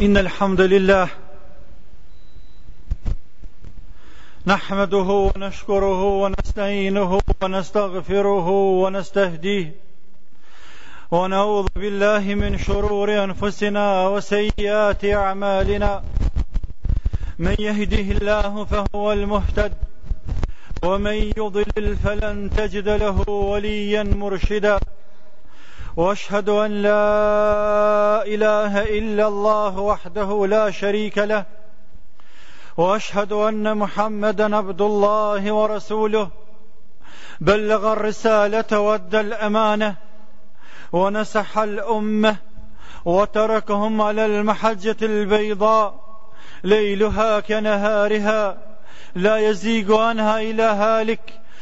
إن الحمد لله نحمده ونشكره ونستعينه ونستغفره ونستهديه ونعوذ بالله من شرور أنفسنا وسيئات أعمالنا من يهده الله فهو المهتد ومن يضلل فلن تجد له وليا مرشدا واشهد ان لا اله الا الله وحده لا شريك له واشهد ان محمدا عبد الله ورسوله بلغ الرساله وادى الامانه ونسح الامه وتركهم على المحجه البيضاء ليلها كنهارها لا يزيغ عنها الا هالك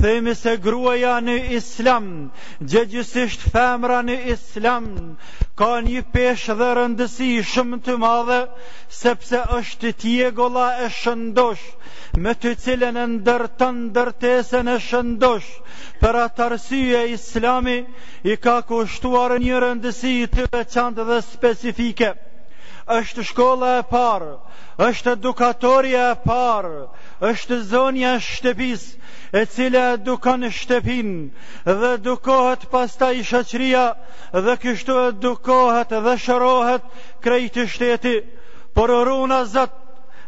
themi se gruaja në islam, gjegjësisht femra në islam, ka një peshë dhe rëndësi shumë të madhe, sepse është tjegulla e shëndosh, me të cilën e ndërton ndërtesën e shëndosh. Për atë arsye Islami i ka kushtuar një rëndësi të veçantë dhe specifike. Është shkolla e parë, është edukatorja e parë, Është zonja e shtëpisë, e cila edukon shtëpinë dhe edukohet pastaj shoqëria dhe kështu edukohet dhe shërohet krejt shteti. Por runa Zot,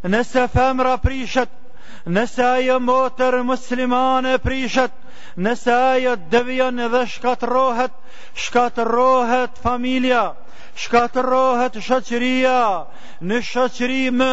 nëse femra prishet, nëse ajo motër muslimane prishet, nëse ajo devijon dhe shkatërrohet, shkatërrohet familja, shkatërrohet shoqëria, në shoqëri më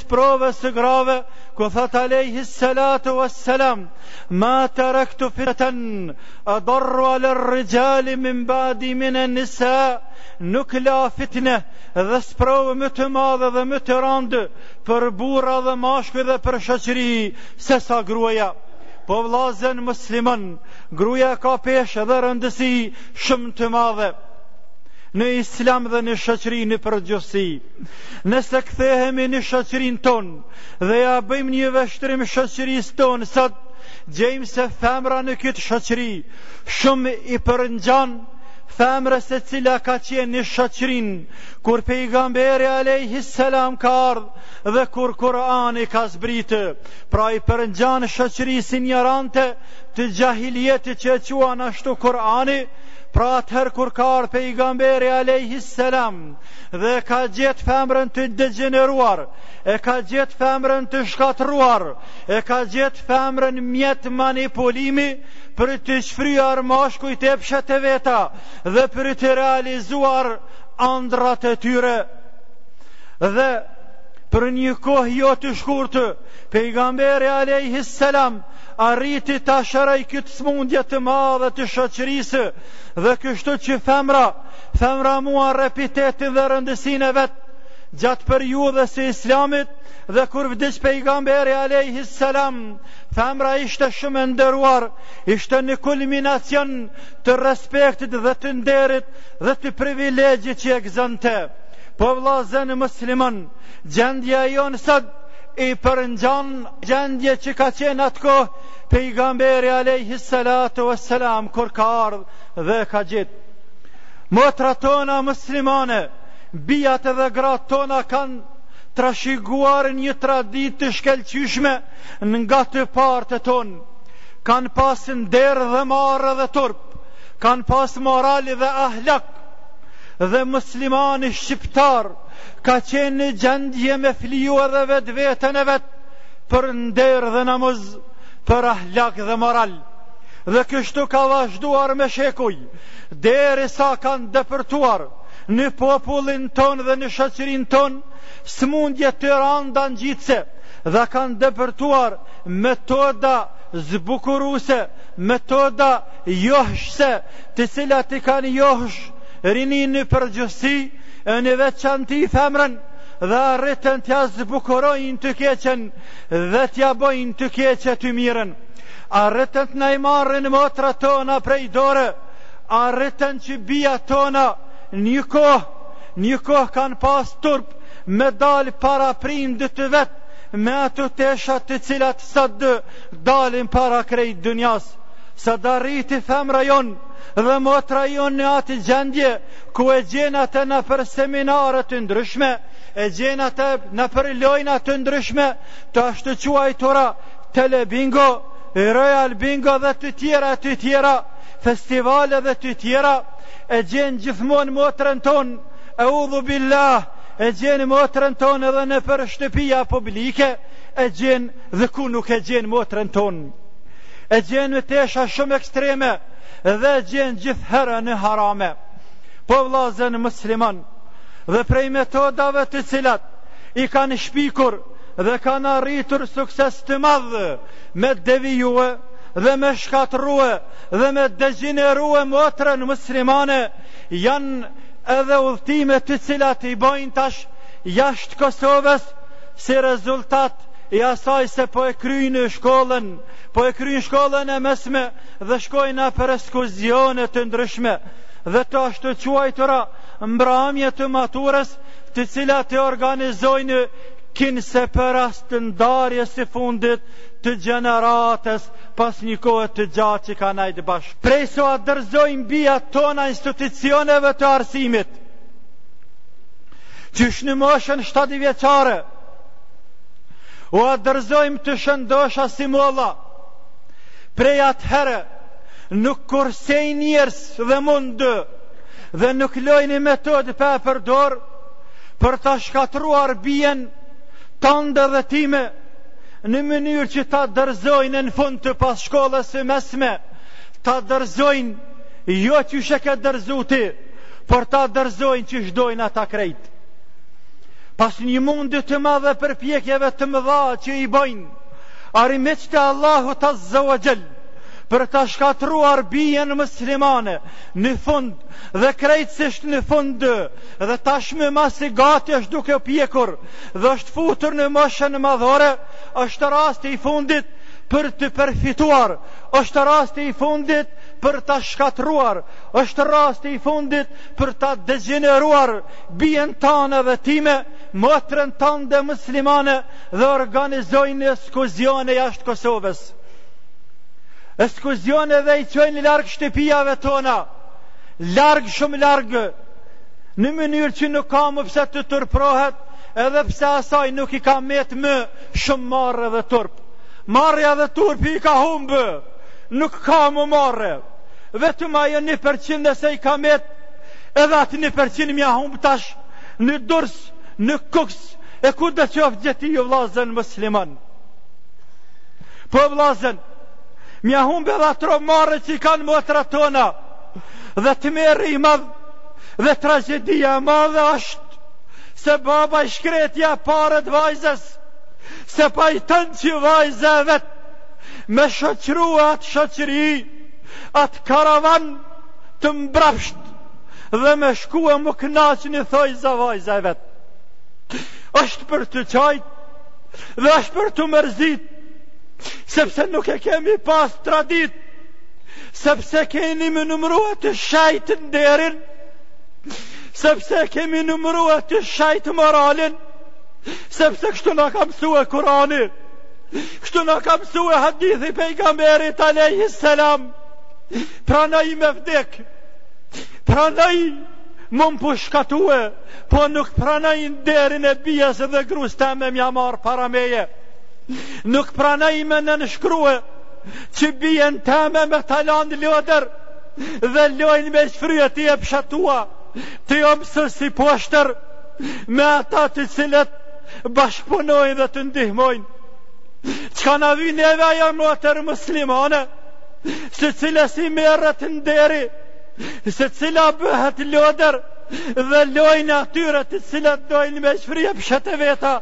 të sprovës së grave, ku thot alejhi salatu wa salam, ma teraktu fitneten edarru ala rrixhali min badi minen nisa, nuk lash fitne dhe sprovë më të madhe dhe më të randë për burra dhe mashkuj dhe për shoqëri sesa gruaja. Po vllazën musliman, gruja ka peshë dhe rëndësi shumë të madhe në islam dhe në shoqëri në përgjithsi. Nëse kthehemi në shoqërinë tonë dhe ia bëjmë një vështrim shoqërisë tonë sot, gjejmë se femra në këtë shoqëri shumë i përngjan femrës e cila ka qenë në shoqërinë kur pejgamberi alayhi salam ka ardh dhe kur Kurani ka zbrit. Pra i përngjan shoqërisë injorante të xhahilijetit që e quan ashtu Kurani, pra atëherë kur ka ardh pejgamberi alayhi salam dhe e ka gjetë femrën të degjeneruar, e ka gjetë femrën të shkatërruar, e ka gjetë femrën mjet manipulimi për të shfryar mashkujt epshet e veta dhe për të realizuar andrrat e tyre. Dhe për një kohë jo të shkurtë, pejgamberi alejhi selam arriti ta shëroj këtë smundje të madhe të shoqërisë dhe kështu që femra Femra muar rrespektin dhe rëndësinë e vet, gjatë periudhës së islamit, dhe kur vdiq pejgamberi alejhi salam, femra ishte shumë e nderuar, ishte në kulminacion të respektit dhe të nderit dhe të privilegjit që e gëzonte. Po vllazën musliman, gjendja jonë sot i përngjan gjendjes që ka qenë atë kohë, pejgamberi alejhi salatu wa salam, kur ka ardh dhe ka gjet. Motrat tona muslimane, bijat dhe gratë tona kanë trashëguar një traditë të shkelqyshme nga të parët tonë. Kanë pas nder dhe marre dhe turp, kanë pas moral dhe ahlak. Dhe muslimani shqiptar ka qenë në gjendje me fliju edhe vetveten e vet për nder dhe namuz, për ahlak dhe moral. Dhe kështu ka vazhduar me shekuj. Derisa kanë depërtuar në popullin tonë dhe në shoqërinë tonë sëmundje të rënda ngjitëse dhe kanë depërtuar metoda zbukuruese, metoda joshëse, të cilat i kanë josh rininë në përgjithësi e në veçanti femrën dhe arritën t'ia zbukurojnë të keqen dhe t'ia bojnë të keqe të mirën. Arritën të na i marrin motrat tona prej dore, arritën që bijat tona një kohë, një kohë kanë pas turp me dalë para prindit të vet, me ato tesha të cilat sot dalin para krejt dynjas. Sot arriti femra jonë dhe motra jonë në atë gjendje, ku e gjen atë nëpër seminare të ndryshme, e gjen atë nëpër lojna të ndryshme, të ashtuquajtura, Telebingo, Royal Bingo dhe të tjera e të tjera, festivale dhe të tjera, e gjen gjithmonë motrën tonë, eudhu billah, e gjen motrën tonë edhe nëpër shtëpia publike, e gjen dhe ku nuk e gjen motrën tonë. E gjen me tesha shumë ekstreme dhe e gjen gjithherë në harame. Po vllazën muslimanë dhe prej metodave të cilat i kanë shpikur dhe kanë arritur sukses të madh me devijue dhe me shkatrrue dhe me degjenerue motrën muslimane janë edhe udhëtimet të cilat i bojnë tash jashtë Kosovës si rezultat i asaj se po e kryjnë shkollën, po e kryjnë shkollën e mesme dhe shkojnë nëpër ekskurzione të ndryshme dhe të ashtuquajtura mbramje të maturës të cilat i organizojnë kinse për rast të ndarjes së fundit të gjeneratës pas një kohe të gjatë që kanë nejt bashkë. Prej se ua dorëzojmë bijat tona institucioneve të arsimit, qysh në moshën shtatë vjeçare, ua dorëzojmë të shëndosha si molla, prej atëherë nuk kursejnë njerëz dhe mund, dhe nuk lojnë metodë pa e përdorë, për ta shkatërruar bijen tënde dhe time në mënyrë që ta dorëzojnë në fund të pas shkollës së mesme, ta dorëzojnë jo qysh e ke dorëzu ti, por ta dorëzojnë qysh dojnë ata krejt. Pas një mundi të madh e përpjekjeve të mëdha që i bojnë armiqtë e Allahut azze ve xhel, për ta shkatërruar bijen muslimane në fund dhe krejtësisht në fund dhe tashmë masi gati është duke u pjekur dhe është futur në moshën madhore, është rasti i fundit për të përfituar, është rasti i fundit për ta shkatërruar, është rasti i fundit për ta degjeneruar bijen tande dhe time, motrën tande muslimane dhe organizojnë ekskurzione jashtë Kosovës. Ekskurzione dhe i çojnë larg shtëpiave tona, larg shumë larg, në mënyrë që nuk ka më pse të turpërohet, edhe pse asaj nuk i ka met më shumë marre dhe turp. Marrja dhe turpi i ka humb, nuk ka më marre. Vetëm ajo një përqind nëse i ka met, edhe atë një përqind m'ia humb tash në Durrës, në Kukës, e kudo qoftë gjetiu vllazën musliman. Po vllazën, m'ia humb edhe atë trohë marre që i kanë motrat tona, Dhe tmerri i madh dhe tragjedia e madhe është se baba i shkretë ia jep paret vajzës se pajton që vajza e vet me shoqëru atë shoqëri atë karavan të mbrapsht dhe me shku e m'u knaq në thojza vajza e vet është për të qajtë dhe është për t'u mërzit sepse nuk e kemi pas traditë sepse kemi numërue të shejtë nderin, sepse kemi numërue të shejtë moralin, sepse kështu na ka msue Kurani, kështu na ka msue hadithi i Pejgamberit alejhi selam, pranoj me vdek, pranoj me më pushkatue, po nuk pranoj nderin e bijes dhe grus teme m'ia marrë para meje, nuk pranoj me nënshkrue, Që bijen teme me ta lan lodër dhe lojnë me shfry ti epshet tua, ti o mësues i poshtër, me ata të cilët bashkëpunojnë dhe të ndihmojnë. Çka na vyn neve ajo motër muslimane së cilës i merret nderi, e cila bëhet lodër dhe lojnë atyre të cilët dojnë me shfry epshet e veta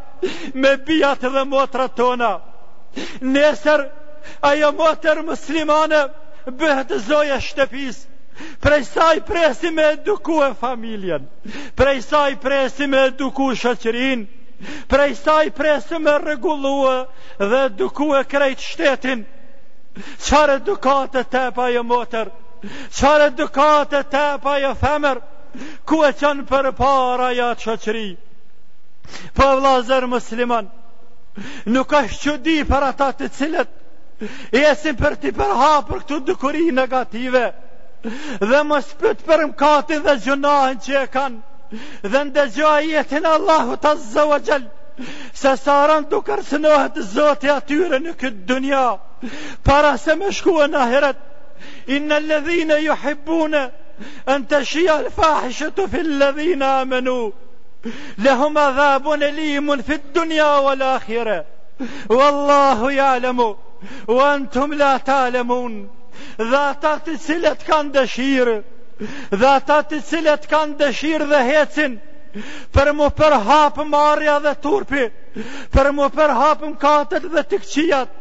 me bijat dhe motrat tona. Nesër, ajo motër muslimane bëhet zoja e shtëpisë, prej saj presim me edukue familjen, prej saj presim me eduku shoqërinë, prej saj presim me rregullue dhe edukue krejt shtetin, çfarë edukate t'jep ajo motër, çfarë edukate t'jep ajo femër, ku e çon përpara atë shoqëri. Po vlazër muslimanë, Nuk është çudi për ata të cilët ecin për t'i përhapur këto dukuri negative dhe mos pyt për mkatin dhe gjunahin që e kanë dhe ndëgjo ajetin e Allahut Azza wa Jall se sa rënd u kërcënohet Zoti atyre në këtë dunja para se me shkue në ahiret innel-ledhine juhibbune en teshial fahishetu fil-ledhine amenu Lehum adhabun elimun fit dunja wel akhire. Wallahu jalemu, we antum la talemun. Dhe ata të cilët kanë dëshirë, dhe ata të cilët kanë dëshirë dhe hecin, për m'u përhapë marrja dhe turpi, për m'u përhapë mëkatet dhe të këqijat,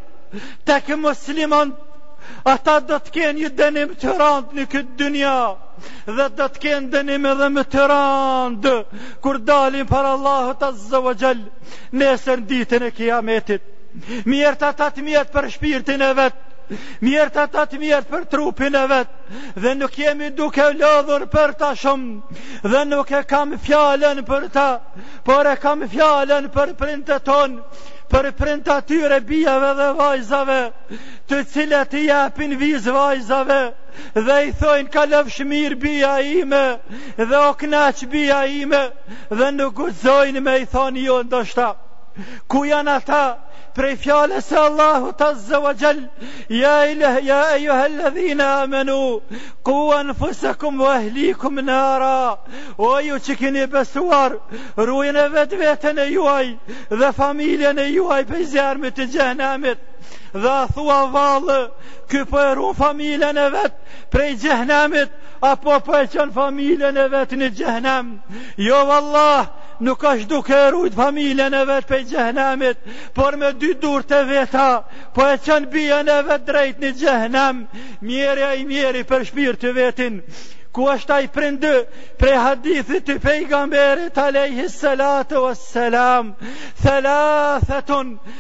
tek muslimanët, ata do të kenë një dënim të randë në këtë dynja. dhe do të kenë dënim edhe më të randë kur dalin para Allahut Azza wa Jall nesër ditën e Kiametit. Mjerët ata të mjerët për shpirtin e vet. Mjerët ata të mjerët për trupin e vet dhe nuk jemi duke u lodhur për ta shumë dhe nuk e kam fjalën për ta, por e kam fjalën për prindët tonë për prindët e atyre bijave dhe vajzave të cilët i japin vizë vajzave dhe i thojnë kalofsh mirë bija ime dhe u knaq bija ime dhe nuk guxojnë me i thonë jo ndoshta ku janë ata prej fjalës së Allahut Azza wa Jall ja i leh ja ejjuhel-ledhina amenu ku anfusekum ve ehlikum nara o ju që kini besuar rujeni vetëveten e juaj dhe familjen e juaj pej zjermit të xhehenemit dhe a thua vallë Ky po e ru familjen e vet prej xhehenemit apo po e çon familjen e vet në xhehenem. Jo vallahi, nuk është duke e rujt familjen e vet prej xhehenemit, por me dy durt e veta, po e çon bijën e vet drejt në xhehenem. Mjeri ai i mjeri për shpirt të vetin ku është ai prindë prej hadithit të pejgamberit alayhi salatu wassalam thalathatun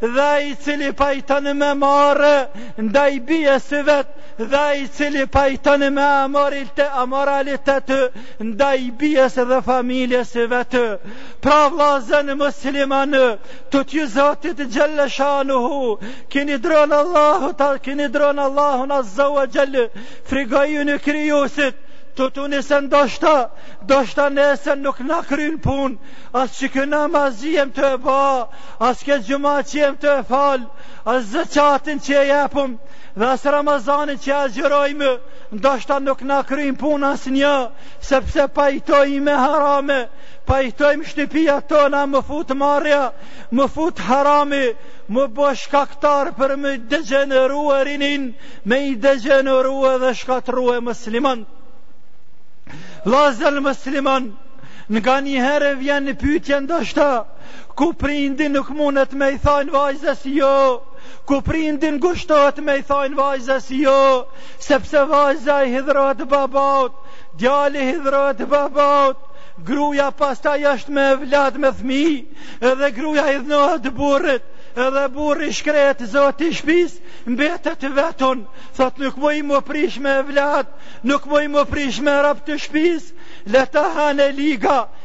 dhe ai i cili pajton me marre ndaj bijës së vet dhe ai i cili pajton me amorilte amoralitet ndaj bijës dhe familjes së vet pra vllazën musliman tutju zotit xhelleshanuhu keni dron Allahu ta keni dron Allahun azza wa jall frigojun krijuesit të të nëse ndoshta, ndoshta nëse nuk na kryn pun, as ky namazi jem tu e ba, As kjo xhuma që jem tu e falë, as zeqatin që e jepim, dhe as Ramazanin që e agjërojmë, ndoshta nuk na kryjnë punë asnjë, sepse pajtojmë me harame, pajtojmë n'shtëpia tona m'u fut marrja, m'u fut harami, m'u bo shkaktar për me degjenerue rinin, me i degjenerue dhe shkatërrue musliman. Vllazën musliman, nganjëherë vjen n'pytje ndoshta, Ku prindi nuk mundet me i thajnë vajzës jo, ku prindi ngushtohet me i thajnë vajzës jo, sepse vajza i hidhrohet babaut, djali hidhrohet babaut, gruja pastaj asht me evlad me fmi, edhe gruja idhnohet burrit, edhe burri i shkret zoti i shpis, mbetet vetun, thot nuk muj m'u prish me evlad, nuk muj m'u prish me robt e shpis, le ta han e liga,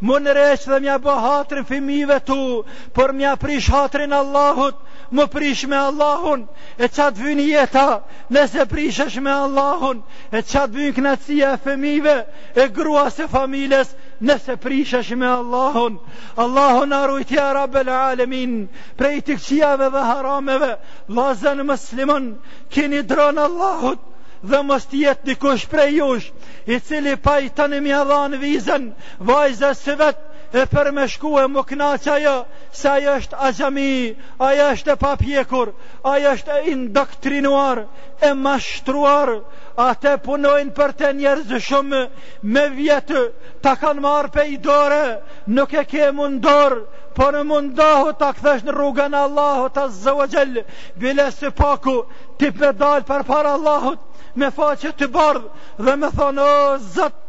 M'u nreq dhe m'ia bë hatrin fëmijëve tu, por m'ia prish hatrin Allahut, m'u prish me Allahun, e ça të vyn jeta, nëse prishesh me Allahun, e ça të vyn knaqësia e fëmijëve, e gruas e familjes, nëse prishesh me Allahun, Allahu na rujt ja rabel alemin, prej të këqijave dhe harameve, vllazën musliman, kini dron Allahut, dhe mos të jetë dikush prej jush, i cili pajton m'ia dhan vizën, Vajzës së vet e për me shku e m'u knaqë ajo, se ajo është axhami, ajo është e papjekur, ajo është e indoktrinuar, e mashtruar, atë punojnë për te njerëz shumë me vjetë, ta kanë marrë pej dore, nuk e ke n'dorë, por mundohu ta kthesh në rrugën e Allahut azze ve xhel, bile se paku, ti me dalë përpara Allahut, me faqe të bardhë, dhe me thonë, o zot,